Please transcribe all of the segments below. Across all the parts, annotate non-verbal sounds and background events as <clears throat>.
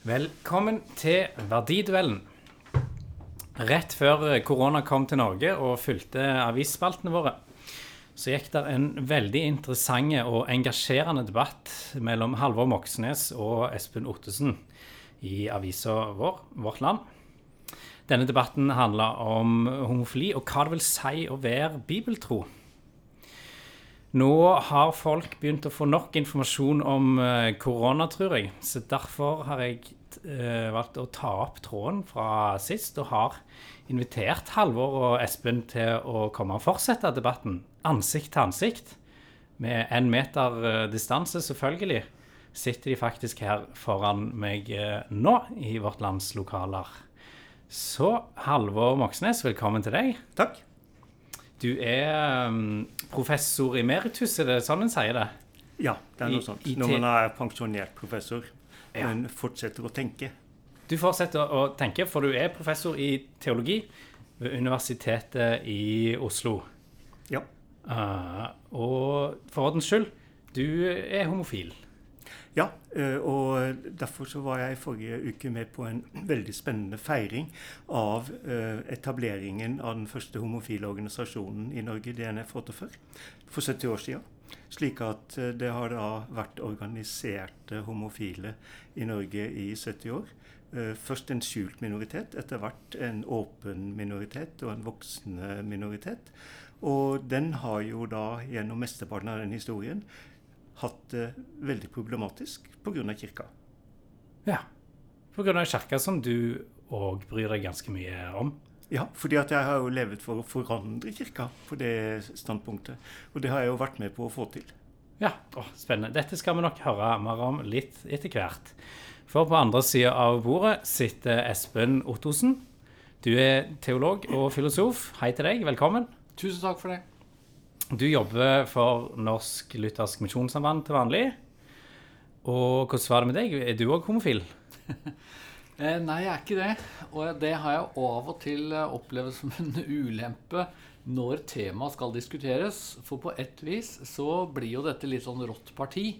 Velkommen til Verdiduellen. Rett før korona kom til Norge og fylte avisspaltene våre, så gikk det en veldig interessant og engasjerende debatt mellom Halvor Moxnes og Espen Ottesen i avisa vår, Vårt Land. Denne debatten handla om homofili og hva det vil si å være bibeltro. Nå har folk begynt å få nok informasjon om eh, korona, tror jeg. Så derfor har jeg eh, valgt å ta opp tråden fra sist, og har invitert Halvor og Espen til å komme og fortsette debatten. Ansikt til ansikt. Med én meter eh, distanse, selvfølgelig. Sitter de faktisk her foran meg nå, i vårt lands lokaler. Så Halvor Moxnes, velkommen til deg. Takk. Du er um, professor emeritus, er det sånn en sier det? Ja, det er I- noe sånt. i Når man er pensjonert professor, Ja. men fortsetter å tenke. Du fortsetter å tenke, for du er professor i teologi ved Universitetet i Oslo. Ja. Uh, og for ordens skyld, du er homofil. Ja, eh, og derfor så var jeg forrige uke med på en <clears throat> veldig spennende feiring av eh, etableringen av den første homofile organisasjonen i Norge, DNF48, for 70 år siden. Slik at eh, det har da vært organiserte homofile i Norge i 70 år. Først en skjult minoritet, etter hvert en åpen minoritet og en voksende minoritet. Og den har jo da gjennom mesteparten av den historien hatt det veldig problematisk pga. kirka. Ja. Av kirka, som du òg bryr deg ganske mye om. Ja, fordi at jeg har jo levet for å forandre kirka på det standpunktet. Og det har jeg jo vært med på å få til. Ja, å, spennende. Dette skal vi nok høre mer om litt etter hvert. For på andre sida av bordet sitter Espen Ottosen. Du er teolog og filosof. Hei til deg, velkommen. Tusen takk for det. Du jobber for Norsk Luthersk Misjonssamband til vanlig. Og hvordan var det med deg? Er du òg homofil? <laughs> Eh, nei, jeg er ikke det. Og det har jeg av og til eh, opplevd som en <laughs> ulempe når temaet skal diskuteres. For på ett vis så blir jo dette litt sånn rått parti.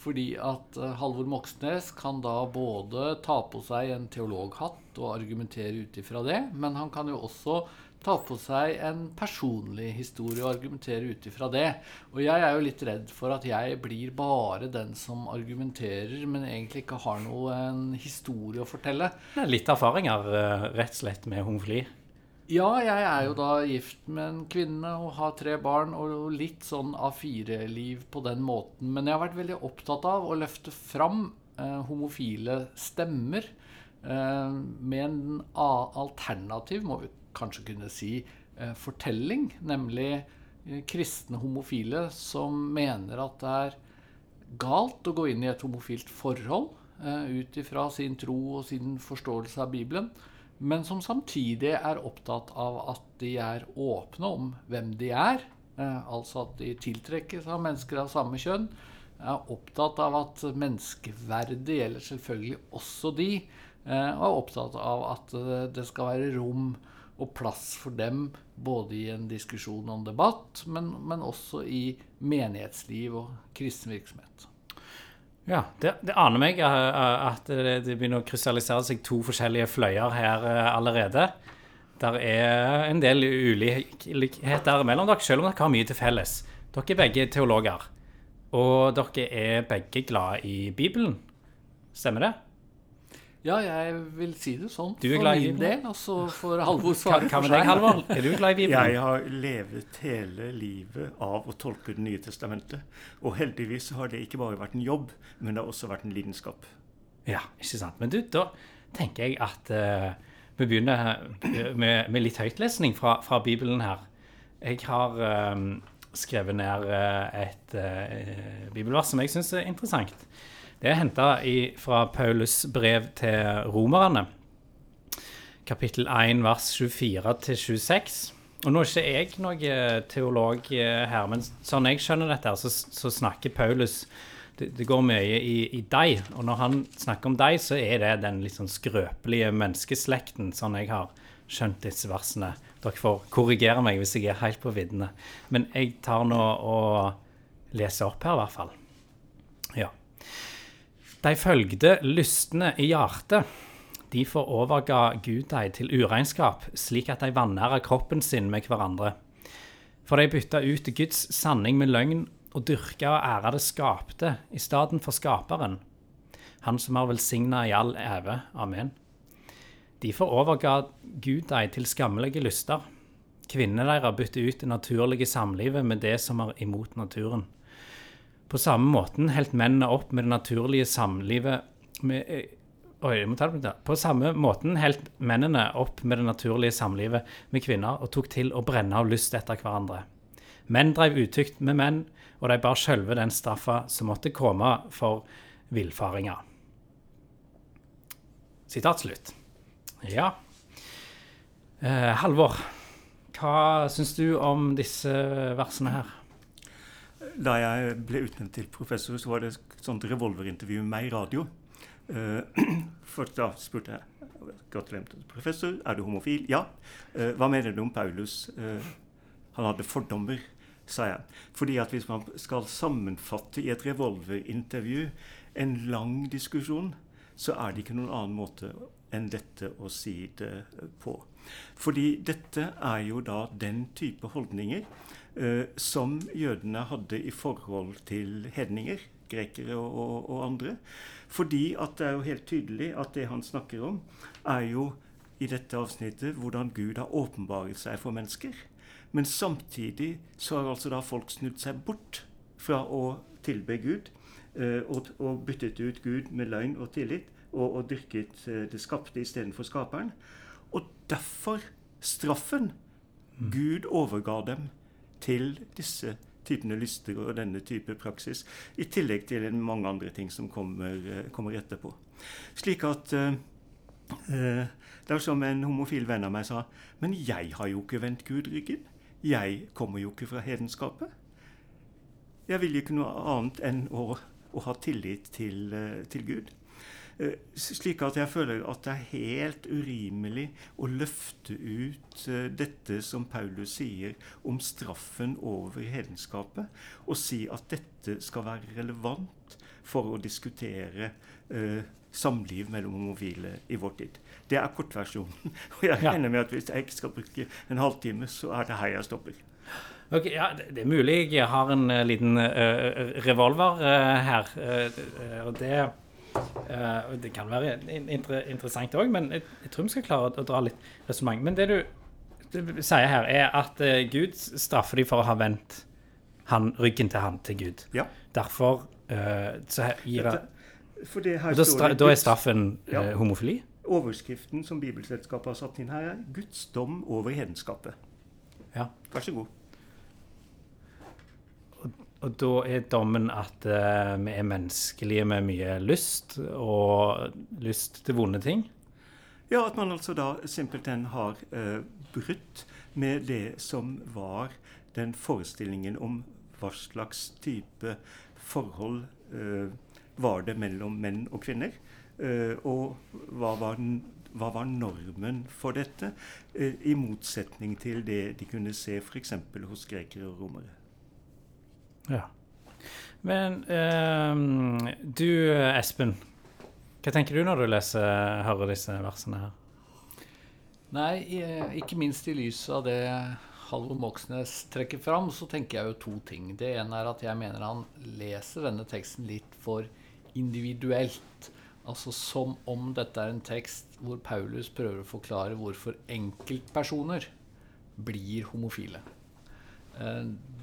Fordi at eh, Halvor Moxnes kan da både ta på seg en teologhatt og argumentere ut ifra det, men han kan jo også ta på seg en personlig historie og argumentere ut ifra det. Og jeg er jo litt redd for at jeg blir bare den som argumenterer, men egentlig ikke har noen historie å fortelle. Det er Litt erfaringer eh, rett og slett med homofili. Ja, jeg er jo da gift med en kvinne og har tre barn og litt sånn A4-liv på den måten. Men jeg har vært veldig opptatt av å løfte fram eh, homofile stemmer eh, med en alternativ, må vi kanskje kunne si, eh, fortelling. Nemlig eh, kristne homofile som mener at det er galt å gå inn i et homofilt forhold eh, ut ifra sin tro og sin forståelse av Bibelen, men som samtidig er opptatt av at de er åpne om hvem de er, eh, altså at de tiltrekkes av mennesker av samme kjønn, er opptatt av at menneskeverdet gjelder selvfølgelig også de, eh, og er opptatt av at eh, det skal være rom og plass for dem både i en diskusjon og en debatt, men, men også i menighetsliv og kristen virksomhet. Ja, det, det aner meg at det, begynner å krystallisere seg to forskjellige fløyer her eh, allerede. Der er en del ulikheter mellom dere, selv om dere har mye til felles. Dere er begge teologer, og dere er begge glad i Bibelen. Stemmer det? Ja, jeg vil si det sånn Du er glad i min Bibelen? del, og så får Halvor svare for seg. Halvor? Er du glad i Bibelen? Jeg har levet hele livet av å tolke Det nye testamentet. Og heldigvis har det ikke bare vært en jobb, men det har også vært en lidenskap. Ja, ikke sant. Men du, da tenker jeg at uh, vi begynner eh, med, med litt høytlesning fra, fra Bibelen her. Jeg har uh, skrevet ned et uh, bibelvers som jeg syns er interessant. Det er henta fra Paulus brev til romerne. Kapittel 1, vers 24-26. Og nå er ikke jeg noen teolog eh, her, men sånn jeg skjønner dette, så, så snakker Paulus det, det går mye i, i deg. Og når han snakker om deg, så er det den litt sånn skrøpelige menneskeslekten, sånn jeg har skjønt disse versene. Dere får korrigere meg hvis jeg er helt på viddene. Men jeg tar nå og leser opp her, i hvert fall. De følgde lystne i hjertet. De overga Gud dem til uregnskap, slik at de vanæra kroppen sin med hverandre. For de bytta ut Guds sanning med løgn og dyrka og æra det skapte i stedet for skaperen. Han som er velsigna i all æve. Amen. De overga Gud dem til skammelige lyster. Kvinnene deres bytter ut det naturlige samlivet med det som er imot naturen. På samme måten holdt mennene opp med det naturlige samlivet med, eh, Oi, jeg må ta det på. På samme måten holdt mennene opp med det naturlige samlivet med kvinner og tok til å brenne av lyst etter hverandre. Menn drev utykt med menn, og de bar sjølve den straffa som måtte komme for villfaringa. Sitat slutt. Ja. Eh, Halvor, hva syns du om disse versene her? Da jeg ble utnevnt til professor, så var det et sånt revolverintervju med meg i radio. <clears throat> Uh, først da spurte jeg gratulerer til professor, er du homofil? Ja. Uh, hva mener du om Paulus? Uh, han hadde fordommer, sa jeg. Fordi at hvis man skal sammenfatte i et revolverintervju en lang diskusjon, så er det ikke noen annen måte enn dette å si det på. Fordi dette er jo da den type holdninger som jødene hadde i forhold til hedninger grekere og, og, og, andre. Fordi at det er jo helt tydelig at det han snakker om, er jo i dette avsnittet hvordan Gud har åpenbaret seg for mennesker. Men samtidig så har altså da folk snudd seg bort fra å tilbe Gud eh, og, og, byttet ut Gud med løgn og tillit og, og dyrket eh, det skapte istedenfor skaperen. Og derfor straffen. Mm. Gud overga dem til disse typene lyster og denne type praksis. I tillegg til mange andre ting som kommer, eh, kommer etterpå. Slik at uh, uh, Det er som en homofil venn av meg sa Men jeg har jo ikke vendt Gud ryggen. Jeg kommer jo ikke fra hedenskapet. Jeg vil jo ikke noe annet enn å, å ha tillit til, uh, til Gud. Eh, slik at jeg føler at det er helt urimelig å løfte ut eh, dette som Paulus sier om straffen over hedenskapet, og si at dette skal være relevant for å diskutere eh, samliv mellom homofile i vår tid. Det er kortversjonen. <laughs> Og jeg regner med at hvis jeg ikke skal bruke en halvtime, så er det her jeg stopper. Ok, ja, Det er mulig jeg har en uh, liten uh, revolver her. og det Uh, det kan være inter interessant òg, men jeg, jeg, tror vi skal klare å, å dra litt resonnement. Men det du, du, sier her, er at uh, Gud straffer dem for å ha vendt han, ryggen til han til Gud. Ja. Derfor uh, så gir det, det da, da, er straffen ja. homofili? Overskriften som Bibelselskapet har satt inn her, er 'Guds dom over hedenskapet'. Ja. Vær så god. Og da er dommen at uh, vi er menneskelige med mye lyst, og lyst til vonde ting? Ja, at man altså da simpelthen har uh, brutt med det som var den forestillingen om hva slags type forhold uh, var det mellom menn og kvinner. og hva var, den, hva var, normen for dette, i motsetning til det de kunne se f.eks. hos grekere og romere. Ja. Men um, du, Espen. Hva tenker du når du leser, hører disse versene her? Nei, ikke minst i lys av det Halvor Moxnes trekker fram, så tenker jeg jo to ting. Det ene er at jeg mener han leser denne teksten litt for individuelt. Altså som om dette er en tekst hvor Paulus prøver å forklare hvorfor enkeltpersoner blir homofile.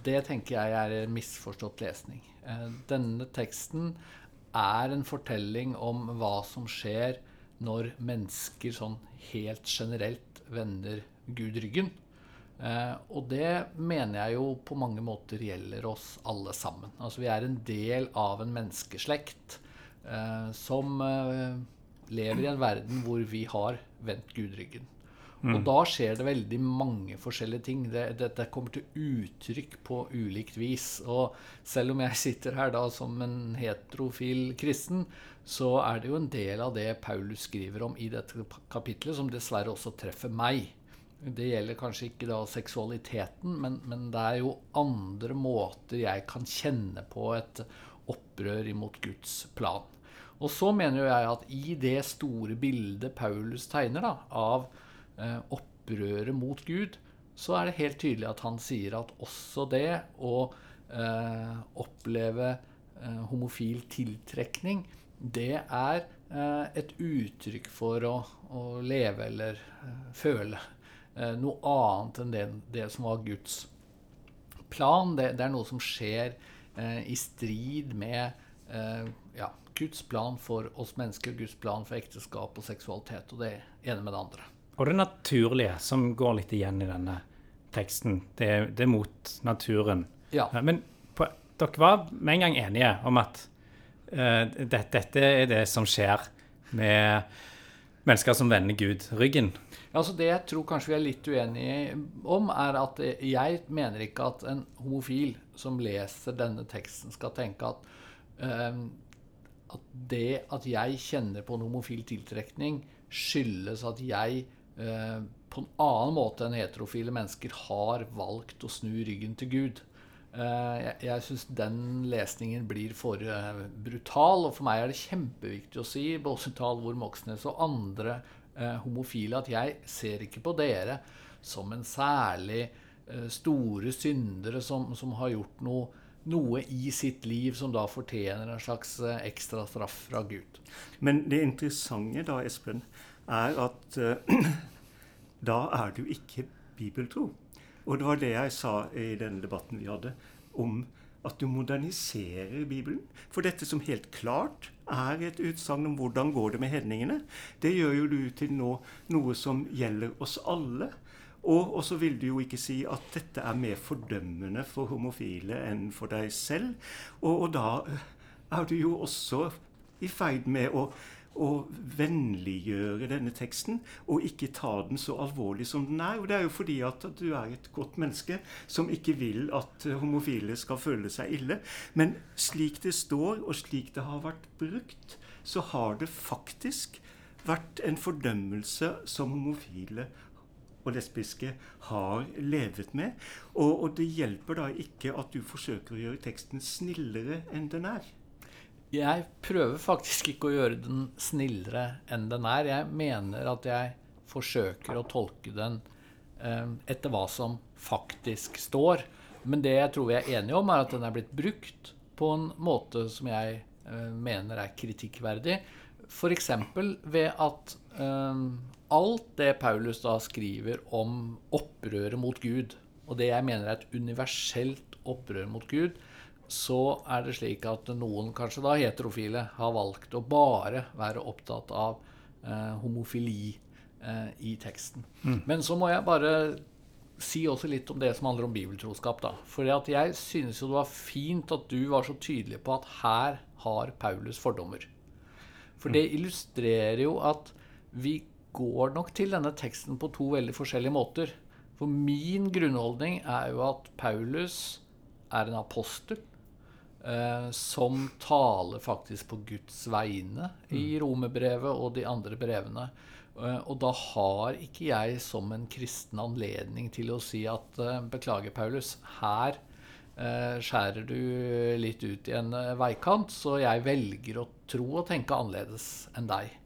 Det tenker jeg er misforstått lesning. Eh, denne teksten er en fortelling om hva som skjer når mennesker sånn helt generelt vender Gud ryggen. Eh, og det mener jeg jo på mange måter gjelder oss alle sammen. Altså vi er en del av en menneskeslekt eh, som lever i en verden hvor vi har vendt Gud ryggen. Mm. Og da skjer det veldig mange forskjellige ting. Dette det, det kommer til uttrykk på ulikt vis. Og selv om jeg sitter her da som en heterofil kristen, så er det jo en del av det Paulus skriver om i dette kapitlet, som dessverre også treffer meg. Det gjelder kanskje ikke da seksualiteten, men, men det er jo andre måter jeg kan kjenne på et opprør imot Guds plan. Og så mener jo jeg at i det store bildet Paulus tegner da, av opprøret mot Gud, så er det helt tydelig at han sier at også det å eh, oppleve eh, homofil tiltrekning, det er eh, et uttrykk for å, å leve eller eh, føle eh, noe annet enn det, det, som var Guds plan. Det, det er noe som skjer i strid med ja, Guds plan for oss mennesker, Guds plan for ekteskap og seksualitet. Og det ene med det andre. Og det naturlige, som går litt igjen i denne teksten, det, det er mot naturen. Ja. Men på, dere var med en gang enige om at uh, det, dette er det som skjer med mennesker som vender Gud ryggen. Altså Det jeg tror kanskje vi er litt uenige om, er at jeg mener ikke at en homofil som leser denne teksten, skal tenke at uh, at det at jeg kjenner på en homofil tiltrekning, skyldes at jeg på en annen måte enn heterofile mennesker har valgt å snu ryggen til Gud. Eh, jeg jeg syns den lesningen blir for eh, brutal, og for meg er det kjempeviktig å si, både til Halvor Moxnes og andre eh, homofile, at jeg ser ikke på dere som en særlig eh, store syndere som, som har gjort noe noe i sitt liv som da fortjener en slags eh, ekstra straff fra Gud. Men det interessante da, Espen, er at uh, <clears throat> da er du ikke bibeltro. Og det var det jeg sa i denne debatten vi hadde, om at du moderniserer Bibelen. For dette som helt klart er et utsagn om hvordan går det med hedningene, det gjør jo du til nå noe som gjelder oss alle. Og, så vil du jo ikke si at dette er mer fordømmende for homofile enn for deg selv. Og, og da er du jo også i ferd med å, å vennliggjøre denne teksten, og ikke ta den så alvorlig som den er. Og det er jo fordi at du er et godt menneske som ikke vil at homofile skal føle seg ille. Men slik det står, og slik det har vært brukt, så har det faktisk vært en fordømmelse som homofile og lesbiske har levet med. Og, og, det hjelper da ikke at du forsøker å gjøre teksten snillere enn den er. Jeg prøver faktisk ikke å gjøre den snillere enn den er. Jeg mener at jeg forsøker å tolke den eh, etter hva som faktisk står. Men det jeg tror vi er enige om, er at den er blitt brukt på en måte som jeg eh, mener er kritikkverdig. F.eks. ved at eh, alt det Paulus da skriver om opprøret mot Gud, og det jeg mener er et universelt opprør mot Gud, så er det slik at noen, kanskje da heterofile, har valgt å bare være opptatt av eh, homofili eh, i teksten. Mm. Men så må jeg bare si også litt om det som handler om bibeltroskap. da. For jeg synes jo det var fint at du var så tydelig på at her har Paulus fordommer. For det illustrerer jo at vi går nok til denne teksten på to veldig forskjellige måter. For min grunnholdning er jo at Paulus er en apostel eh, som taler faktisk på Guds vegne i mm. romerbrevet og de andre brevene. Eh, og da har ikke jeg som en kristen anledning til å si at eh, beklager, Paulus, her eh, skjærer du litt ut i en eh, veikant, så jeg velger å tro og tenke annerledes enn deg.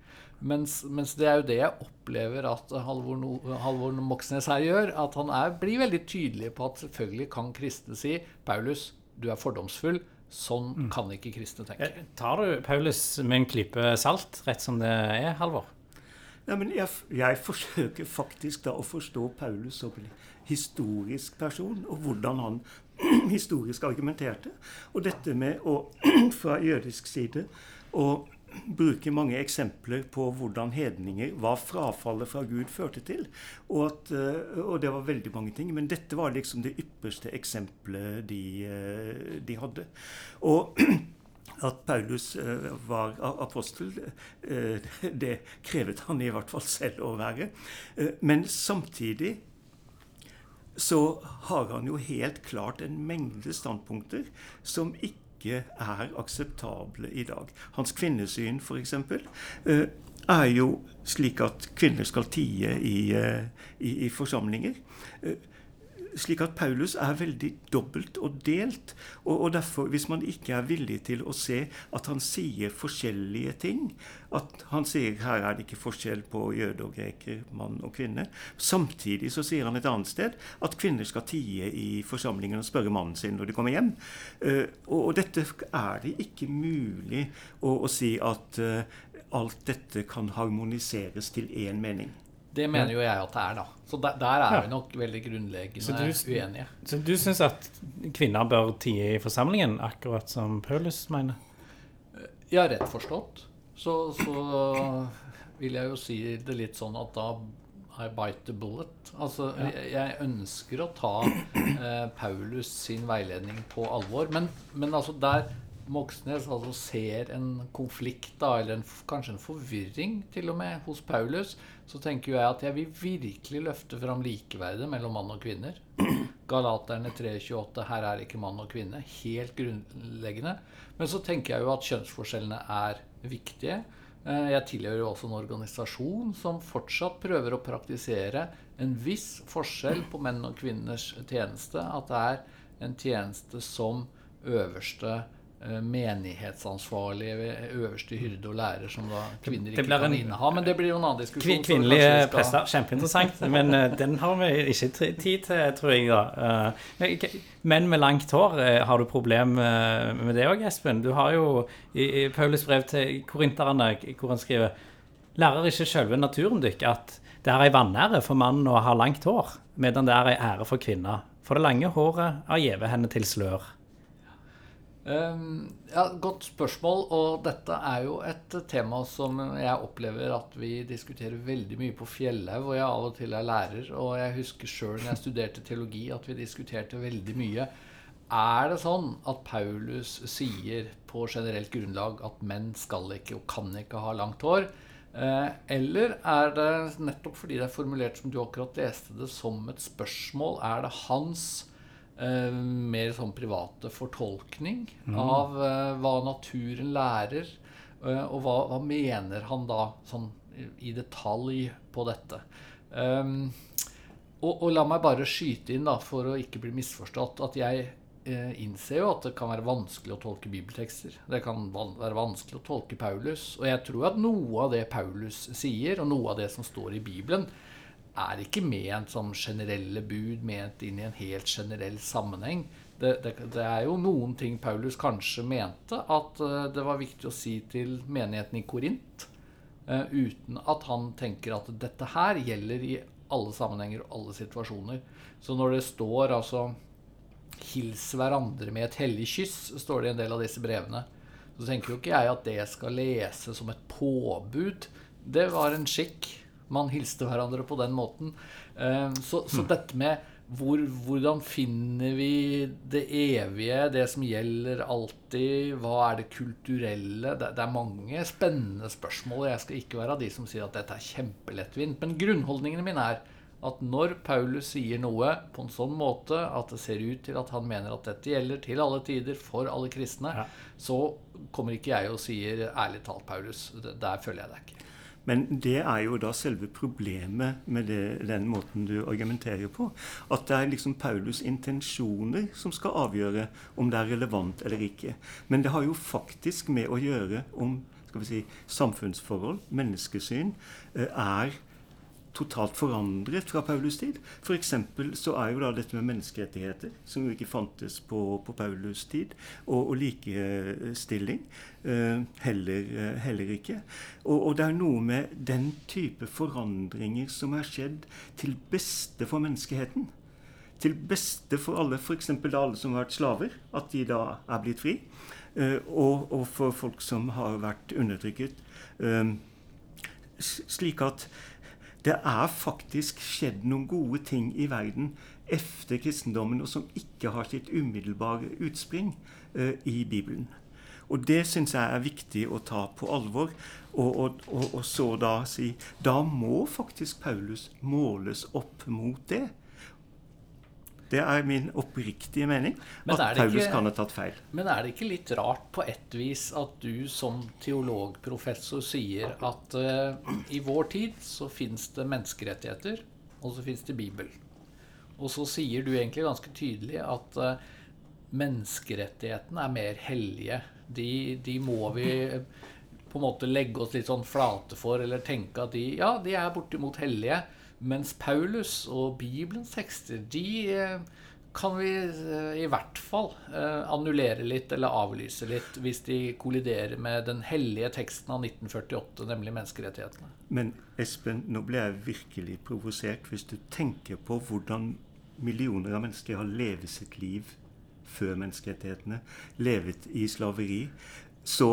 Mens, mens, det er jo det jeg opplever at Halvor, no, Halvor Moxnes her gjør. At han er, blir veldig tydelig på at selvfølgelig kan kristne si Paulus, du er fordomsfull. Sånn mm. kan ikke kristne tenke. Jeg tar du Paulus med en klype salt, rett som det er, Halvor? Ja, men jeg, jeg, forsøker faktisk da å forstå Paulus som en historisk person, og hvordan han <clears throat> historisk argumenterte. Og dette med å, <clears throat> fra jødisk side, å bruker mange eksempler på hvordan hedninger, hva frafallet fra Gud førte til. Og, at, eh, og, det var veldig mange ting. Men dette var liksom det ypperste eksempelet de, eh, de hadde. Og <clears throat> at Paulus eh, var apostel, <laughs> det krevet han i hvert fall selv å være. Men samtidig så har han jo helt klart en mengde standpunkter som ikke ikke er akseptable i dag. Hans kvinnesyn, f.eks., eh, er jo slik at kvinner skal tie i, eh, i, i forsamlinger. Slik at Paulus er veldig dobbelt og delt. Og, og, derfor, hvis man ikke er villig til å se at han sier forskjellige ting At han sier her er det ikke forskjell på jøde og greker, mann og kvinne. Samtidig så sier han et annet sted at kvinner skal tie i forsamlingen og spørre mannen sin når de kommer hjem. Uh, og, og, dette er det ikke mulig å, å si at uh, alt dette kan harmoniseres til én mening. Det mener jo jeg at det er, da. Så der, der er vi nok veldig grunnleggende du, uenige. Så du syns at kvinner bør tie i forsamlingen, akkurat som Paulus mener? Ja, rett forstått. Så, så vil jeg jo si det litt sånn at da I bite the bullet. Altså, ja. jeg, jeg, ønsker å ta eh, Paulus sin veiledning på alvor. Men, men altså der Moxnes altså ser en konflikt, da, eller en, kanskje en forvirring til og med, hos Paulus, så tenker jeg at jeg vil virkelig løfte fram likeverdet mellom mann og kvinner. <clears throat> Galaterne 3.28, her er ikke mann og kvinne. Helt grunnleggende. Men så tenker jeg jo at kjønnsforskjellene er viktige. Eh, jeg tilhører jo også en organisasjon som fortsatt prøver å praktisere en viss forskjell på menn og kvinners tjeneste. At det er en tjeneste som øverste menighetsansvarlig øverste hyrde og lærer, som da kvinner ikke kan inneha. Men det blir jo en annen diskusjon. Kvinnelige prester, kjempeinteressant. Men uh, den har vi ikke tid til, tror jeg. da. Uh, menn med langt hår, har du problem med det òg, Espen? Du har jo i, i Paulus brev til korinterne hvor han skriver Lærer ikke selve naturen dykk at det er ei vanære for mannen å ha langt hår, medan det er ei ære for kvinna. For det lange håret har gjeve henne til slør. Um, ja, Godt spørsmål. Og dette er jo et tema som jeg opplever at vi diskuterer veldig mye på Fjellhaug, hvor jeg av og til er lærer. Og jeg husker sjøl når jeg studerte teologi, at vi diskuterte veldig mye. Er det sånn at Paulus sier på generelt grunnlag at menn skal ikke og kan ikke ha langt hår? Eh, eller er det nettopp fordi det er formulert som du akkurat leste det, som et spørsmål? Er det hans eh, mer sånn private fortolkning mm. av eh, hva naturen lærer. Eh, og hva, hva, mener han da sånn i detalj på dette. Um, og, og, la meg bare skyte inn, da, for å ikke bli misforstått, at jeg eh, innser jo at det kan være vanskelig å tolke bibeltekster. Det kan være vanskelig å tolke Paulus. Og jeg tror at noe av det Paulus sier, og noe av det som står i Bibelen, er ikke ment som generelle bud, ment inn i en helt generell sammenheng. Det, det, det, er jo noen ting Paulus kanskje mente at uh, det var viktig å si til menigheten i Korint, uh, uten at han tenker at dette her gjelder i alle sammenhenger og alle situasjoner. Så når det står altså 'hils hverandre med et hellig kyss', står det i en del av disse brevene, så tenker jo ikke jeg at det skal leses som et påbud. Det var en skikk man hilste hverandre på den måten. Eh, så, så mm. dette med hvor, hvordan finner vi det evige, det som gjelder alltid? Hva er det kulturelle? Det, det, er mange spennende spørsmål. Jeg skal ikke være av de som sier at dette er kjempelettvint. Men grunnholdningene mine er at når Paulus sier noe på en sånn måte at det ser ut til at han mener at dette gjelder til alle tider for alle kristne, ja. så kommer ikke jeg og sier ærlig talt, Paulus. Der føler jeg deg ikke. Men det er jo da selve problemet med det, den måten du argumenterer på. At det er liksom Paulus' intensjoner som skal avgjøre om det er relevant eller ikke. Men det har jo faktisk med å gjøre om skal vi si, samfunnsforhold, menneskesyn, eh, er totalt forandret fra Paulus' tid. F.eks. så er jo da dette med menneskerettigheter, som jo ikke fantes på, på Paulus' tid, og, og likestilling uh, heller, uh, heller, ikke. Og, og, det er noe med den type forandringer som er skjedd til beste for menneskeheten. Til beste for alle, f.eks. alle som har vært slaver, at de da er blitt fri. Uh, og, og, for folk som har vært undertrykket. slik at det er faktisk skjedd noen gode ting i verden etter kristendommen, og som ikke har sitt umiddelbare utspring uh, i Bibelen. Og det syns jeg er viktig å ta på alvor. Og, og, og, og, så da si Da må faktisk Paulus måles opp mot det. Det er min oppriktige mening. At Paulus ikke, kan ha tatt feil. Men er det ikke litt rart på et vis at du som teologprofessor sier at uh, i vår tid så fins det menneskerettigheter, og så fins det Bibel. Og så sier du egentlig ganske tydelig at uh, menneskerettighetene er mer hellige. De, de, må vi på en måte legge oss litt sånn flate for, eller tenke at de, ja, de er bortimot hellige. Mens Paulus og Bibelens tekster, de uh, kan vi uh, i hvert fall annullere litt eller avlyse litt hvis de kolliderer med den hellige teksten av 1948, nemlig menneskerettighetene. Men Espen, nå ble jeg virkelig provosert hvis du tenker på hvordan millioner av mennesker har levet sitt liv før menneskerettighetene, levet i slaveri, så,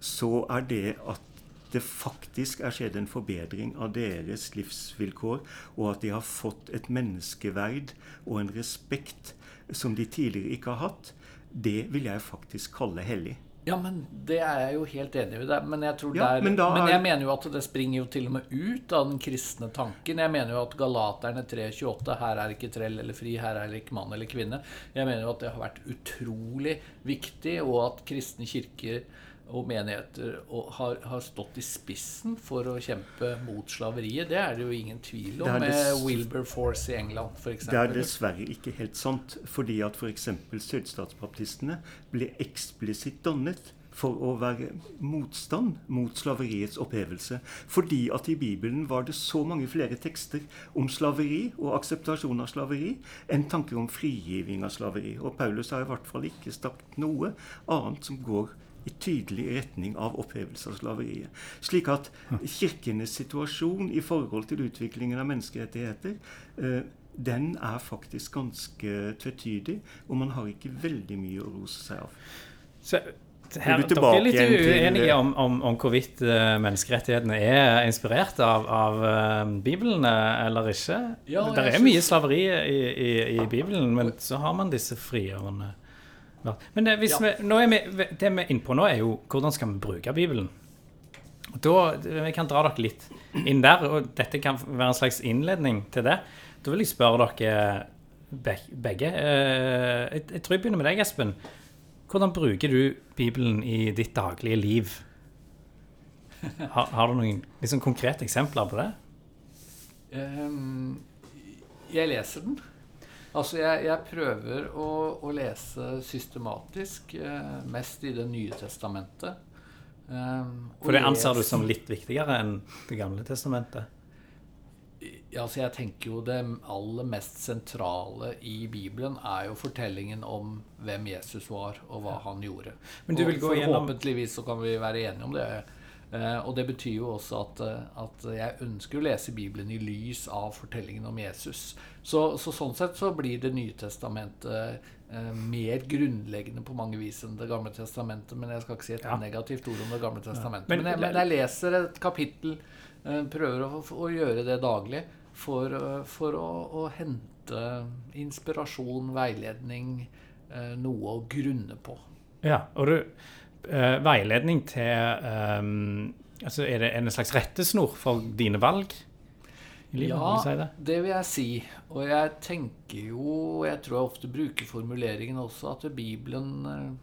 så er det at det faktisk er skjedd en forbedring av deres livsvilkår, og at de har fått et menneskeverd og en respekt som de tidligere ikke har hatt, det vil jeg faktisk kalle hellig. Ja, men det er jeg jo helt enig i. Men jeg, ja, der, men, men jeg mener jo at det springer jo til og med ut av den kristne tanken. Jeg mener jo at Galaterne 3.28 Her er ikke trell eller fri, her er ikke mann eller kvinne. Jeg mener jo at det har vært utrolig viktig, og at kristne kirker og menigheter og har, har, stått i spissen for å kjempe mot slaveriet. Det er det jo ingen tvil om, med Wilberforce i England f.eks. Det er dessverre ikke helt sant. Fordi at f.eks. sydstatsbaptistene ble eksplisitt dannet for å være motstand mot slaveriets opphevelse. Fordi at i Bibelen var det så mange flere tekster om slaveri og akseptasjon av slaveri enn tanker om frigiving av slaveri. Og Paulus har i hvert fall ikke sagt noe annet som går i tydelig retning av opphevelse av slaveriet. Slik at kirkenes situasjon i forhold til utviklingen av menneskerettigheter eh, den er faktisk ganske tvetydig, og man har ikke veldig mye å rose seg av. Så her, dere er litt uenige om, om, om hvorvidt uh, menneskerettighetene er inspirert av, av uh, Bibelen eller ikke. Ja, det er mye slaveri i, i, i, Bibelen, men så har man disse frigjørende men det, ja. vi, nå er vi, det vi er innpå nå, er jo hvordan skal vi bruke Bibelen. Da, Vi kan dra dere litt inn der, og dette kan være en slags innledning til det. Da vil jeg spørre dere begge. Eh, jeg tror jeg begynner med deg, Espen. Hvordan bruker du Bibelen i ditt daglige liv? Har, har du noen liksom, konkrete eksempler på det? Um, jeg leser den. Altså, jeg, jeg prøver å, å, lese systematisk, eh, mest i Det nye testamentet. Um, For det anser du som litt viktigere enn Det gamle testamentet? Ja, altså jeg tenker jo Det aller mest sentrale i Bibelen er jo fortellingen om hvem Jesus var, og hva han gjorde. Men du vil gå gjennom... Forhåpentligvis så kan vi være enige om det. Eh, og det betyr jo også at, eh, at, jeg ønsker å lese Bibelen i lys av fortellingen om Jesus. Så, så sånn sett så blir Det nye testamentet eh, mer grunnleggende på mange vis enn Det gamle testamentet. Men jeg skal ikke si et ja. negativt ord om Det gamle testamentet. Ja. Men, men, jeg, men, jeg, leser et kapittel, eh, prøver å, å, gjøre det daglig for, for å, å, hente inspirasjon, veiledning, eh, noe å grunne på. Ja, og du uh, veiledning til um, altså Er det en slags rettesnor for dine valg? Livet, ja, si det? det? vil jeg si. Og jeg tenker jo Jeg tror jeg ofte bruker formuleringen også at Bibelen uh,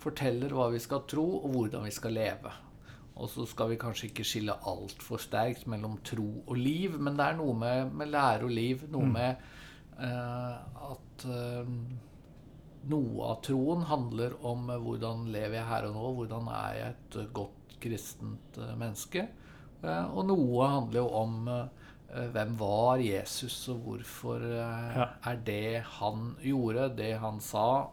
forteller hva vi skal tro, og hvordan vi skal leve. Og så skal vi kanskje ikke skille altfor sterkt mellom tro og liv, men det er noe med, med lære og liv. Noe mm. med uh, at noe av troen handler om hvordan lever jeg her og nå, hvordan er jeg et godt kristent eh, menneske. Eh, og noe handler jo om eh, hvem var Jesus, og hvorfor er det han gjorde, det han sa,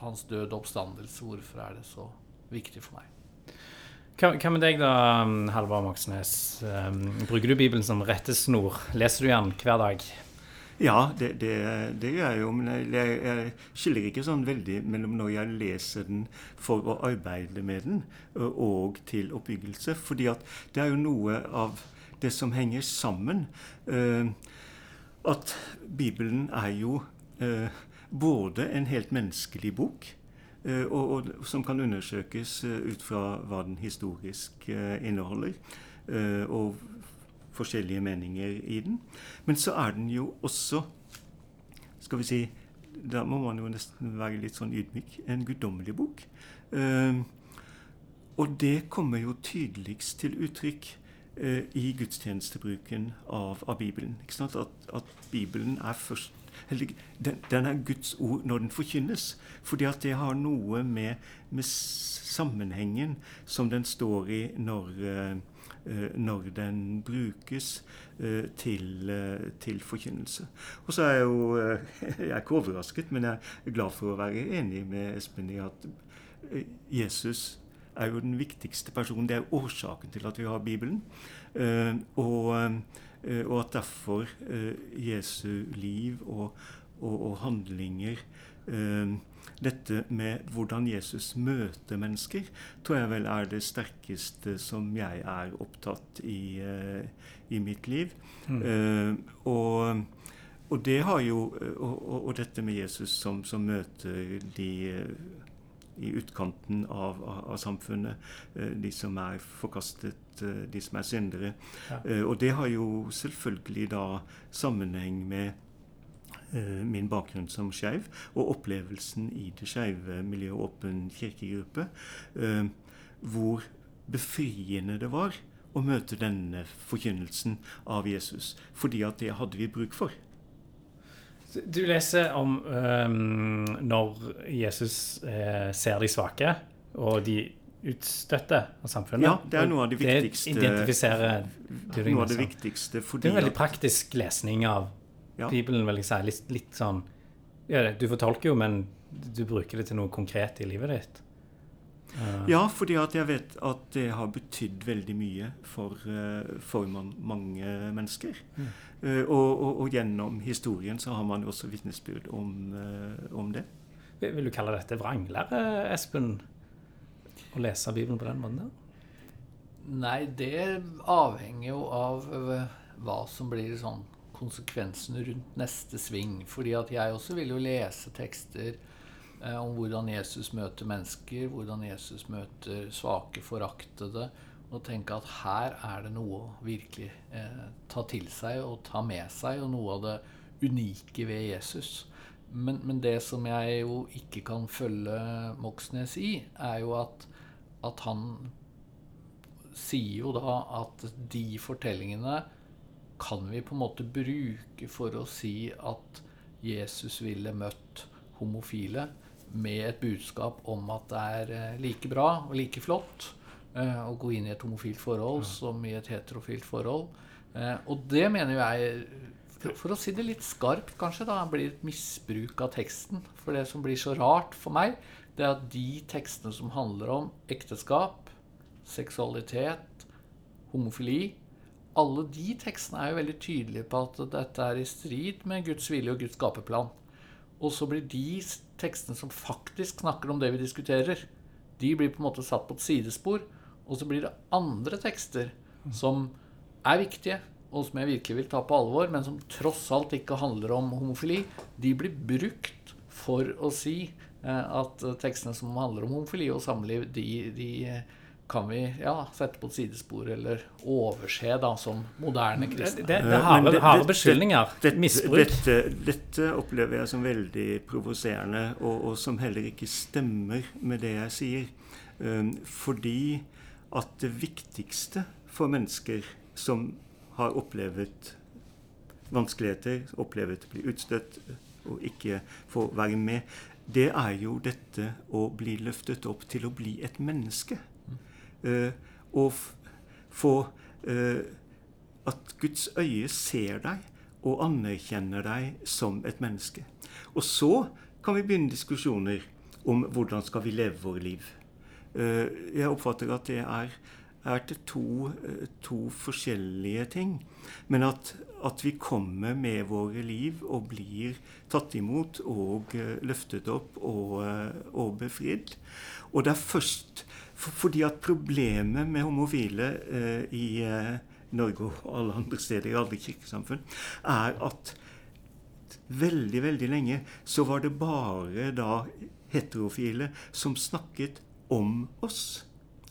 hans død og oppstandelse, hvorfor er det så viktig for meg? Hva med deg da, Halvard Moxnes? Bruker du Bibelen som rettesnor? Leser du den hver dag? Ja, det, det, det, gjør jeg jo. Men jeg, jeg, skiller ikke sånn veldig mellom når jeg leser den for å arbeide med den, og til oppbyggelse. fordi at det er jo noe av det som henger sammen. Eh, at Bibelen er jo eh, både en helt menneskelig bok, eh, og, og, som kan undersøkes ut fra hva den historisk inneholder. og forskjellige meninger i den. Men så er den jo også skal vi si, Da må man jo nesten være litt sånn ydmyk. En guddommelig bok. Uh, og det kommer jo tydeligst til uttrykk eh, i gudstjenestebruken av, av Bibelen. At, at, Bibelen er først den, den, er Guds ord når den forkynnes. Fordi at det har noe med, med sammenhengen som den står i når, uh, når den brukes uh, til, uh, til, forkynnelse. Og så er jeg jo <laughs> Jeg er ikke overrasket, men jeg er glad for å være enig med Espen i at Jesus er jo den viktigste personen. Det er årsaken til at vi har Bibelen. og Eh, og at derfor eh, Jesu liv og, og, og handlinger eh, dette med hvordan Jesus møter mennesker, tror jeg vel er det sterkeste som jeg er opptatt i, i mitt liv. Mm. Uh, og, og, det har jo og, og, dette med Jesus som, som møter de i utkanten av, av, av samfunnet. Eh, de som er forkastet, eh, de som er syndere. Ja. Eh, og det har jo selvfølgelig da sammenheng med min bakgrunn som skeiv, og opplevelsen i det skeive miljøet Åpen kirkegruppe, hvor befriende det var å møte denne forkynnelsen av Jesus. Fordi at det hadde vi bruk for. Du leser om um, når Jesus eh, ser de svake og de utstøtte av samfunnet. Ja, det er noe av det viktigste. Det identifiserer noe av det viktigste fordi Det er en veldig praktisk lesning av ja. Bibelen, vil jeg si. Litt, litt sånn ja, Du fortolker jo, men du bruker det til noe konkret i livet ditt. Ja, fordi at jeg vet at det har betydd veldig mye for, for man, mange mennesker. Mm. Uh, og, og, og, gjennom historien så har man også vitnesbyrd om, uh, om, det. Vil du kalle dette vranglære, Espen? Å lese Bibelen på den måten der? Nei, det avhenger jo av hva som blir sånn konsekvensene rundt neste sving. Fordi at jeg også vil jo lese tekster eh, om hvordan Jesus møter mennesker, hvordan Jesus møter svake, foraktede og tenke at her er det noe å virkelig eh, ta til seg og ta med seg, og noe av det unike ved Jesus. Men, men det som jeg jo ikke kan følge Moxnes i, er jo at, at han sier jo da at de fortellingene kan vi på en måte bruke for å si at Jesus ville møtt homofile med et budskap om at det er eh, like bra og like flott Eh, å gå inn i et homofilt forhold som i et heterofilt forhold. Eh, og det mener jeg for, for, å si det litt skarpt, kanskje, da blir et misbruk av teksten. For det som blir så rart for meg, det er at de tekstene som handler om ekteskap, seksualitet, homofili Alle de tekstene er jo veldig tydelige på at dette er i strid med Guds vilje og Guds skapeplan. Og så blir de tekstene som faktisk snakker om det vi diskuterer, de blir på en måte satt på et sidespor. Og så blir det andre tekster som er viktige, og som jeg virkelig vil ta på alvor, men som tross alt ikke handler om homofili. De blir brukt for å si eh, at tekstene som handler om homofili og samliv, de, de kan vi ja, sette på et sidespor eller overse da, som moderne kristne. Det, det, det er harde beskyldninger. Misbruk. Dette, dette, opplever jeg som veldig provoserende, og, og, som heller ikke stemmer med det jeg sier. Um, fordi at det viktigste for mennesker som har opplevd vanskeligheter, opplevd å bli utstøtt og ikke få være med, det er jo dette å bli løftet opp til å bli et menneske. Og få uh, At Guds øye ser deg og anerkjenner deg som et menneske. Og så kan vi begynne diskusjoner om hvordan skal vi leve våre liv. Eh, jeg oppfatter at det er, er til to, eh, to, forskjellige ting. Men at, at, vi kommer med våre liv og blir tatt imot og eh, løftet opp og, og befridd. Og det er først fordi at problemet med homofile eh, i eh, Norge og alle andre steder i alle kirkesamfunn, er at veldig, veldig lenge så var det bare da heterofile som snakket om oss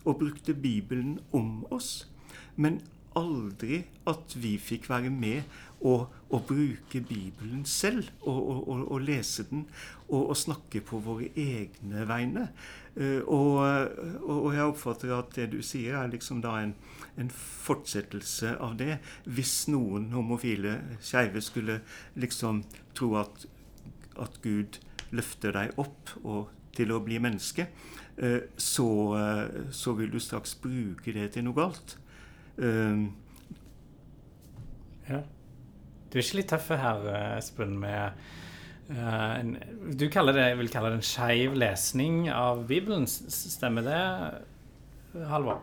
og brukte Bibelen om oss. Men aldri at vi fikk være med og, og bruke Bibelen selv, og, lese den, og, snakke på våre egne vegne. Og, og, jeg oppfatter at det du sier, er liksom da en, en fortsettelse av det. Hvis noen homofile skeive skulle liksom tro at, at Gud løfter deg opp og til å bli menneske, uh, så, uh, så, vil du straks bruke det til noe galt. ja. Du er ikke litt tøff her, Espen, med uh, en, Du det, vil kalle det en skeiv lesning av Bibelen. Stemmer det, Halvor?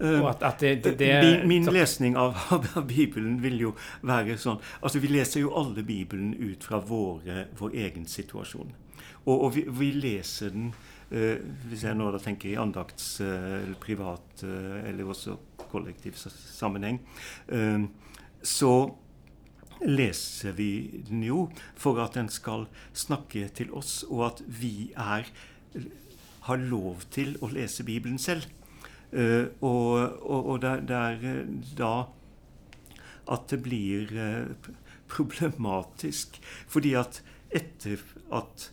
Uh, at, at det, det, det, min, lesning av, <laughs> av, Bibelen vil jo være sånn Altså, Vi leser jo alle Bibelen ut fra våre, vår egen situasjon. Og, og vi, vi, leser den uh, Hvis jeg nå da tenker i andakts- eller privat eller også kollektiv sammenheng så leser vi den jo for at den skal snakke til oss, og at vi er, har lov til å lese Bibelen selv. Uh, og, og, og det, er eh, da at det blir uh, problematisk. Fordi at etter at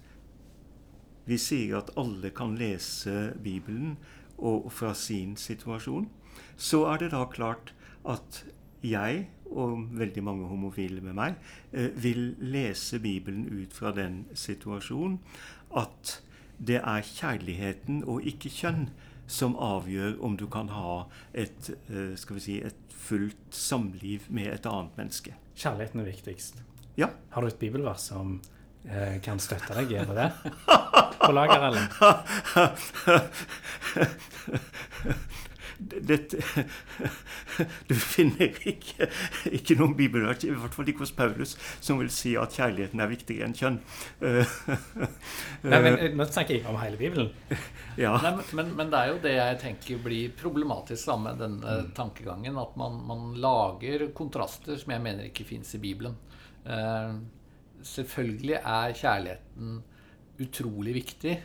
vi sier at alle kan lese Bibelen og, fra sin situasjon, så er det da klart at jeg og veldig mange homofile med meg, eh, vil lese Bibelen ut fra den situasjonen at det er kjærligheten og ikke kjønn som avgjør om du kan ha et, eh, skal vi si, et fullt samliv med et annet menneske. Kjærligheten er viktigst. Ja. Har du et bibelvers som eh, kan støtte deg gjennom det? På lager, Ellen? <laughs> dette, <laughs> Du finner ikke, ikke noen bibelvers, i hvert fall ikke hos Paulus, som vil si at kjærligheten er viktigere enn kjønn. <laughs> Nei, men eh, Nå snakker jeg om hele Bibelen. <laughs> Ja. Nei, men, men, det er jo det jeg tenker blir problematisk da, med denne mm. tankegangen. At man, man, lager kontraster som jeg mener ikke fins i Bibelen. Uh, selvfølgelig er kjærligheten utrolig viktig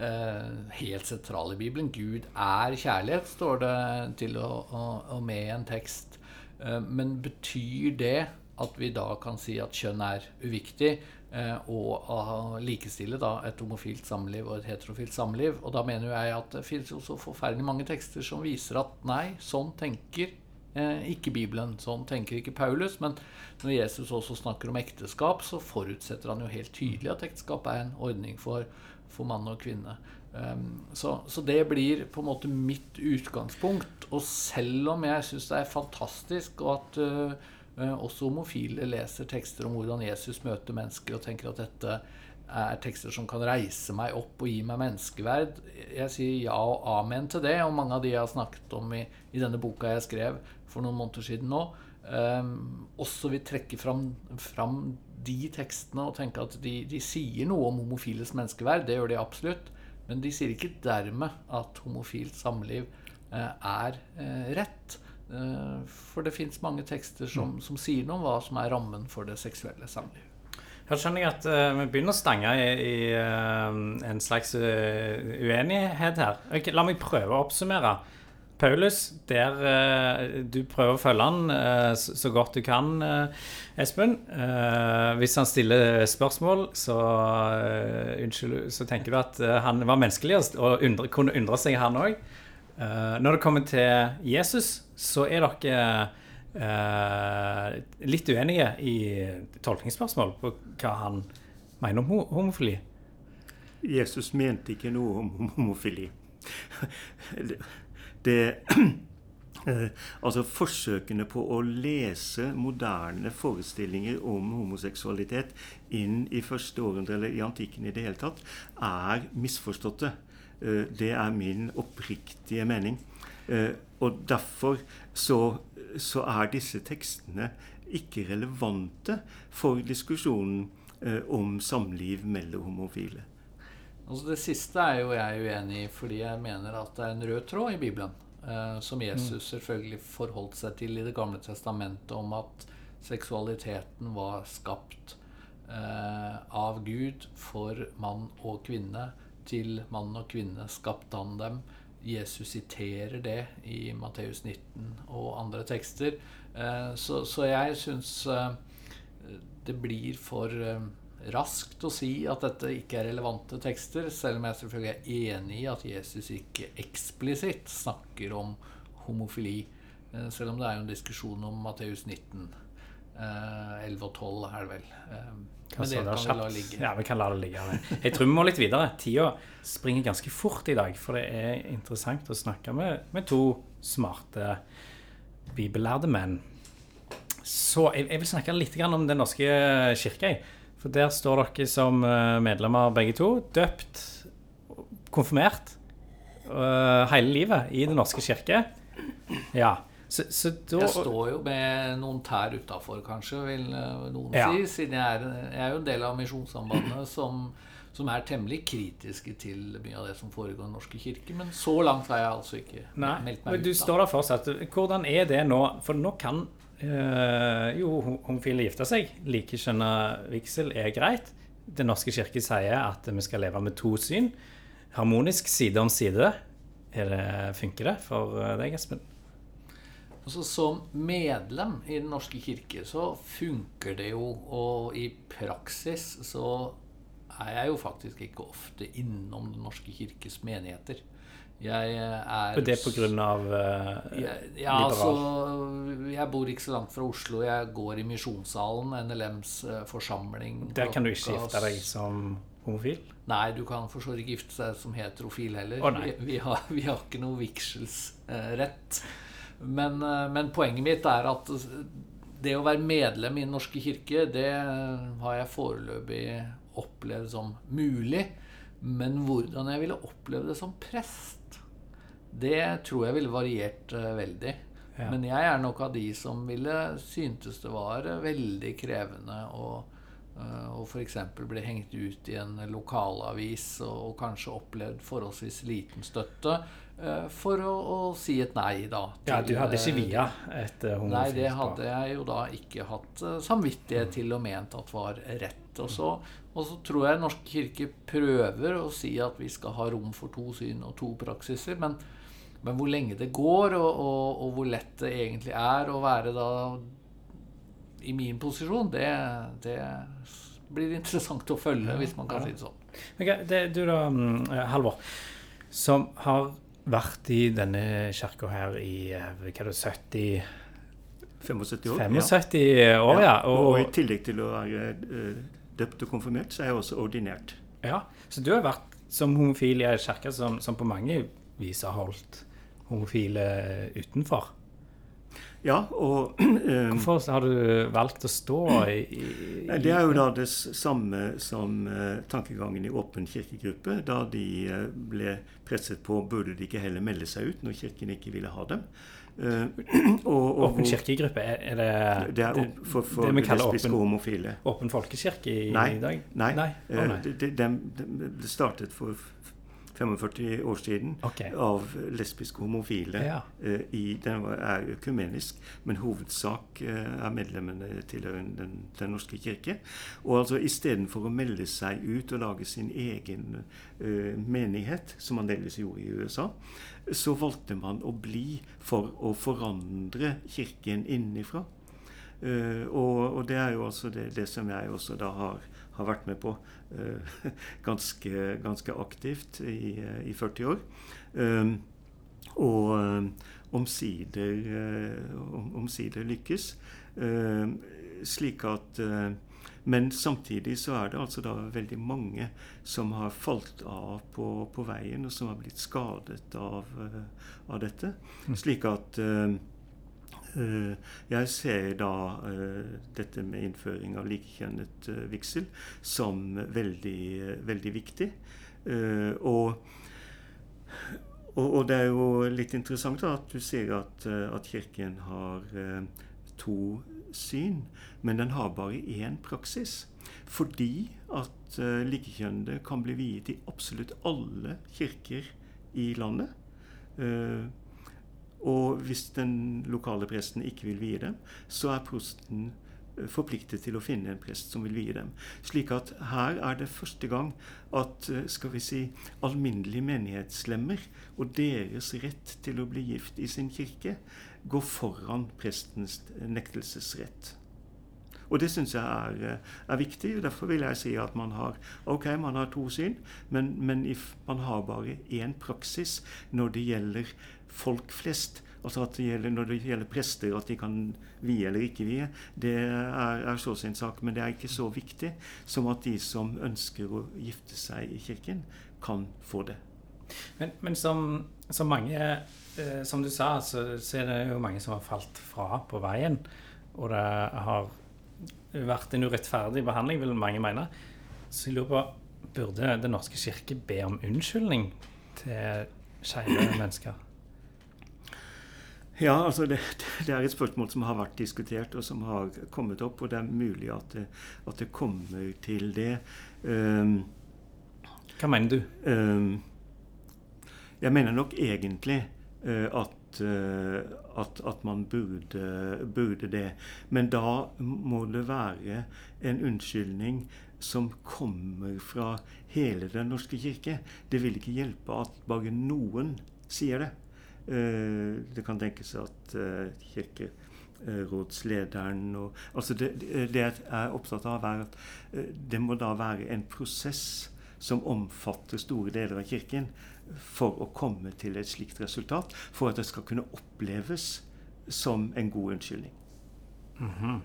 helt sentral i Bibelen. Gud er kjærlighet, står det til og, og, og med i en tekst. Eh, men betyr det at vi da kan si at kjønn er uviktig, eh, og likestille da et homofilt samliv og et heterofilt samliv? Og da mener jeg at det finnes jo så forferdelig mange tekster som viser at nei, sånn tenker eh, ikke Bibelen. Sånn tenker ikke Paulus. Men når Jesus også snakker om ekteskap, så forutsetter han jo helt tydelig at ekteskap er en ordning for for mann og kvinne. Um, så, så, det blir på en måte mitt utgangspunkt. Og selv om jeg syns det er fantastisk og at uh, også homofile leser tekster om hvordan Jesus møter mennesker, og tenker at dette er tekster som kan reise meg opp og gi meg menneskeverd. Jeg sier ja og amen til det, og mange av de jeg har snakket om i, i denne boka jeg skrev for noen måneder siden nå, um, også vil trekke fram, fram de tekstene og tenke at de, de, sier noe om homofiles menneskeverd. Det gjør de absolutt. Men de sier ikke dermed at homofilt samliv uh, er uh, rett. Uh, for det fins mange tekster som, mm. som, sier noe om hva som er rammen for det seksuelle samliv. Her skjønner jeg at vi begynner å stange i, i en slags uenighet her. Okay, la meg prøve å oppsummere. Paulus, der uh, du prøver å følge han uh, så, så, godt du kan, uh, Espen. hvis han stiller spørsmål, så, unnskyld, så tenker du at han var menneskelig og undre, kunne undre seg, han òg. når det kommer til Jesus, så er dere litt uenige i tolkningsspørsmål på hva han mener om homofili. Jesus mente ikke noe om homofili det <clears throat> eh, Altså forsøkene på å lese moderne forestillinger om homoseksualitet inn i første århundre eller i antikken i det hele tatt, er misforståtte. Eh, det er min oppriktige mening. Eh, og derfor så, så er disse tekstene ikke relevante for diskusjonen om samliv mellom homofile. Altså Det siste er jo jeg uenig i, fordi jeg mener at det er en rød tråd i Bibelen. Eh, som Jesus mm. selvfølgelig forholdt seg til i Det gamle testamentet, om at seksualiteten var skapt eh, av Gud for mann og kvinne. Til mann og kvinne skapte han dem. Jesus siterer det i Matteus 19 og andre tekster. Eh, så, så jeg syns eh, det blir for eh, raskt å si at dette ikke er relevante tekster, selv om jeg selvfølgelig er enig i at Jesus ikke eksplisitt snakker om homofili. Selv om det er jo en diskusjon om Matteus 19. 11 og 12 er det vel. Men det kan vi la ligge. Ja, vi kan la det ligge. Jeg tror vi må litt videre. Tida springer ganske fort i dag, for det er interessant å snakke med, med to smarte bibellærde menn. Så jeg, jeg, vil snakke litt om Den norske kirke. For der står dere som eh, medlemmer begge to. Døpt, konfirmert uh, hele livet i Den norske kirke. Ja. Så, så da, jeg står jo med noen tær utafor, kanskje, vil eh, noen ja. si. Siden jeg er, jeg er, jo en del av Misjonssambandet <clears throat> som, som, er temmelig kritiske til mye av det som foregår i Den norske kirke. Men så langt har jeg altså ikke Nei, meldt meg ut. Du står der fortsatt. Hvordan er det nå? For nå kan øh, jo homofile gifter seg. Likekjønna vigsel er greit. Den norske kirke sier at vi skal leve med to syn. Harmonisk side om side. Det, funker det for eh, deg, Espen? Altså Som medlem i Den norske kirke så funker det jo, og i praksis så er jeg jo faktisk ikke ofte innom Den norske kirkes menigheter. Jeg er Og det på grunn av uh, ja, liberal? altså Jeg bor ikke så langt fra Oslo. Jeg går i Misjonssalen, NLMs uh, eh, forsamling. Der kan du ikke gifte deg som homofil? Nei, du kan for så vidt gifte deg som heterofil heller. Oh, vi, vi, har, vi, har, ikke noe vigselsrett. Uh, men, eh, men, poenget mitt er at det å være medlem i Den norske kirke, det har jeg foreløpig opplevd som mulig. Men hvordan jeg ville oppleve det som prest, det tror jeg ville variert uh, veldig. Ja. Men jeg er nok av de som ville syntes det var veldig krevende å uh, og f.eks. bli hengt ut i en lokalavis og, og kanskje opplevd forholdsvis liten støtte. Eh, for å, å, si et nei, da. Til, ja, Du hadde ikke via et homofilt Nei, det hadde jeg jo da ikke hatt samvittighet til og ment at var rett. Og så, og så tror jeg Norsk kirke prøver å si at vi skal ha rom for to syn og to praksiser. Men, men hvor lenge det går, og, og, og, hvor lett det egentlig er å være da i min posisjon, det, det blir interessant å følge, hvis man kan si det sånn. Okay, det, du da, mm, Halvor, som har vært i denne kirka her i eh, hva er det, 70 75 år. 75 ja. år, ja. Og, og, i tillegg til å være uh, døpt og konfirmert, så er jeg også ordinert. Ja, Så du har vært som homofil i ei kirke som, som, på mange vis har holdt homofile utenfor? Ja, og um, <clears throat> Hvorfor har du valgt å stå i, i, Det er jo da det samme som uh, tankegangen i Åpen kirkegruppe. Da de uh, ble presset på burde de ikke heller melde seg ut når Kirken ikke ville ha dem. Uh, <clears throat> og, og, Åpen kirkegruppe, er, er det Det er opp, for, for det lesbiske og homofile. Åpen folkekirke i, nei, i dag? Nei. nei. Oh, nei. Det, de, de, de startet for 45 år siden okay. av lesbiske homofile. Ja. Uh, i, den er økumenisk, men hovedsak uh, er medlemmene tilhørende den, den, norske kirke. Og altså istedenfor å melde seg ut og lage sin egen uh, menighet, som man delvis gjorde i USA, så valgte man å bli for å forandre kirken innenfra. Uh, og, og, det er jo altså det, det, som jeg også da har, har vært med på uh, <laughs> ganske, ganske, aktivt i, i 40 år. Um, og um, omsider, om, omsider lykkes. Uh, slik at men samtidig så er det altså da veldig mange som har falt av på, på veien, og som har blitt skadet av, av dette. Mm. Slik at Eh, jeg ser da eh, dette med innføring av likekjønnet eh, vigsel som veldig, veldig viktig. Og, og, det er jo litt interessant at du sier at, at Kirken har to syn, men den har bare én praksis. Fordi at likekjønnede kan bli viet i absolutt alle kirker i landet. Og hvis den lokale presten ikke vil vie dem, så er prosten forpliktet til å finne en prest som vil vie dem. Slik at her er det første gang at skal vi si, alminnelige menighetslemmer og deres rett til å bli gift i sin kirke går foran prestens nektelsesrett. Og det syns jeg er, er, viktig. og Derfor vil jeg si at man har ok, man har to syn, men, men man har bare én praksis når det gjelder folk flest. Altså at det gjelder, Når det gjelder prester, at de kan vie eller ikke vie, det er, er så sin sak. Men det er ikke så viktig som at de som ønsker å gifte seg i kirken, kan få det. Men, men som, som, mange eh, Som du sa, så, så, er det jo mange som har falt fra på veien. Og det har vært en urettferdig behandling, vil mange mene. Så jeg lurer på Burde Den norske kirke be om unnskyldning til skeive <clears throat> mennesker? Ja, altså det, det, er et spørsmål som har vært diskutert, og som har kommet opp. Og det er mulig at det, at det kommer til det. Um, Hva mener du? Um, jeg mener nok egentlig uh, at, at, at, man burde, burde, det. Men da må det være en unnskyldning som kommer fra hele Den norske kirke. Det vil ikke hjelpe at bare noen sier det. Eh, det kan tenkes at eh, kirkerådslederen og altså det, det, jeg er opptatt av, er at eh, det må da være en prosess som omfatter store deler av Kirken, for å komme til et slikt resultat. For at det skal kunne oppleves som en god unnskyldning. Mm -hmm.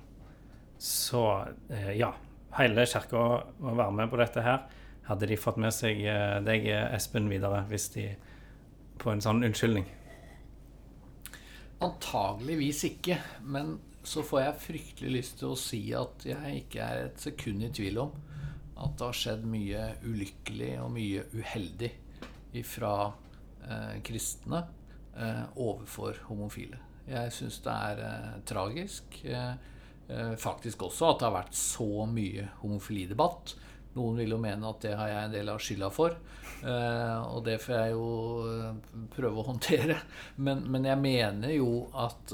Så ja, hele Kirka må være med på dette her. Hadde de fått med seg deg, Espen, videre hvis de på en sånn unnskyldning? Antageligvis ikke. Men så får jeg fryktelig lyst til å si at jeg ikke er et sekund i tvil om at det har skjedd mye ulykkelig og mye uheldig fra eh, kristne eh, overfor homofile. Jeg syns det er eh, tragisk. Eh, eh, faktisk også at det har vært så mye homofilidebatt. Noen vil jo mene at det har jeg en del av skylda for. Uh, og det får jeg jo prøve å håndtere. Men, men, jeg mener jo at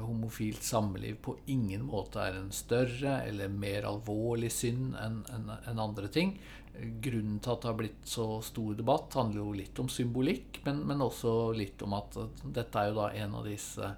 homofilt samliv på ingen måte er en større eller mer alvorlig synd enn en, en andre ting. Grunnen til at det har blitt så stor debatt, handler jo litt om symbolikk, men, men også litt om at dette er jo da en av disse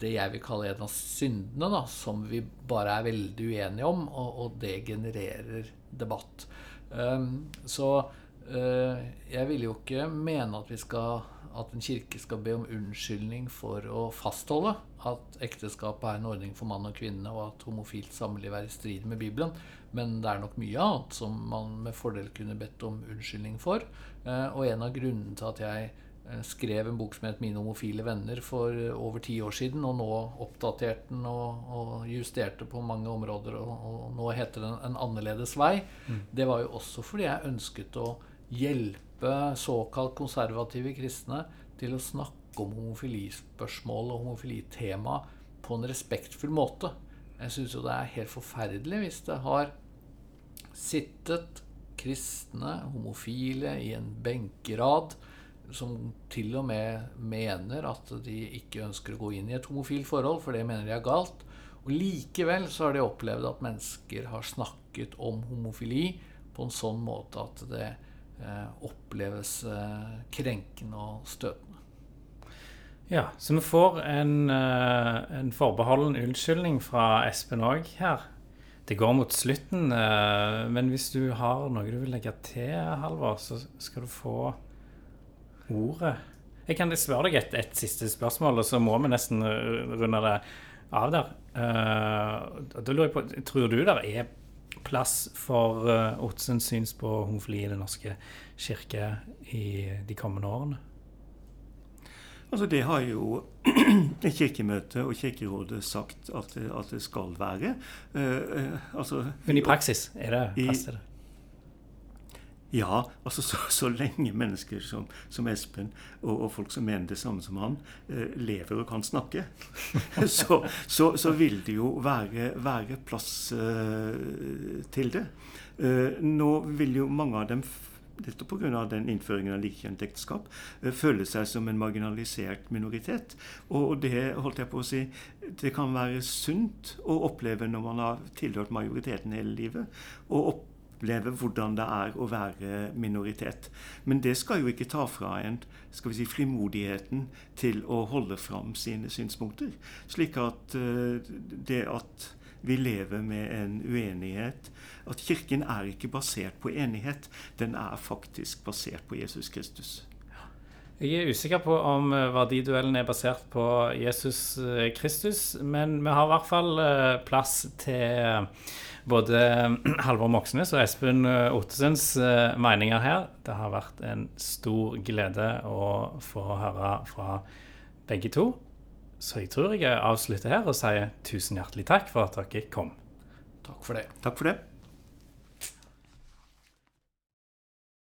det jeg vil kalle en av syndene, da, som vi bare er veldig uenige om, og, og det genererer debatt. Um, så uh, jeg vil jo ikke mene at, vi skal, at en kirke skal be om unnskyldning for å fastholde at ekteskapet er en ordning for mann og kvinne, og at homofilt samliv er i strid med Bibelen. Men det er nok mye annet som man med fordel kunne bedt om unnskyldning for. Uh, og en av grunnene til at jeg Eh, skrev en bok som het 'Mine homofile venner' for eh, over ti år siden, og nå oppdaterte den og, og justerte på mange områder, og, og nå heter den 'En annerledes vei'. Mm. Det var jo også fordi jeg ønsket å hjelpe såkalt konservative kristne til å snakke om homofilispørsmål og homofilitema på en respektfull måte. Jeg syns jo det er helt forferdelig hvis det har sittet kristne homofile i en benkerad som til og med mener at de ikke ønsker å gå inn i et homofilt forhold, for det mener de er galt. Og likevel så har de opplevd at mennesker har snakket om homofili på en sånn måte at det oppleves eh, krenkende og støtende. Ja, så vi får en, uh, en forbeholden unnskyldning fra Espen òg her. Det går mot slutten, men hvis du har noe du vil legge til, Halvor, så skal du få ordet. Jeg kan spørre deg et, et, siste spørsmål, og så må vi nesten runde det av der. Da lurer jeg på, Tror du det er plass for uh, Otsens syns på homofili i Den norske kirke i de kommende årene? Altså Det har jo <clears throat> Kirkemøtet og Kirkerådet sagt at, at det skal være. Uh, altså, Men i praksis, er det plass til det? Ja, altså så, så lenge mennesker som, som Espen og, og, folk som mener det samme som han, eh, lever og kan snakke, <laughs> så, så, så, vil det jo være, være plass eh, til det. Eh, nå vil jo mange av dem nettopp pga. den innføringen av likekjønnet ekteskap, føle seg som en marginalisert minoritet. Og det holdt jeg på å si, det kan være sunt å oppleve når man har tilhørt majoriteten hele livet. og oppleve oppleve hvordan det er å være minoritet. Men det skal jo ikke ta fra en skal vi si, frimodigheten til å holde fram sine synspunkter. Slik at uh, det at vi lever med en uenighet At Kirken er ikke basert på enighet. Den er faktisk basert på Jesus Kristus. Jeg er usikker på om eh, verdiduellen er basert på Jesus eh, Kristus, men vi har i hvert fall plass til både <clears throat> Halvor Moxnes og Espen eh, Ottesens eh, meninger her. Det har vært en stor glede å få høre fra begge to. Så jeg tror jeg avslutter her og sier tusen hjertelig takk for at dere kom. Takk for det. Takk for det.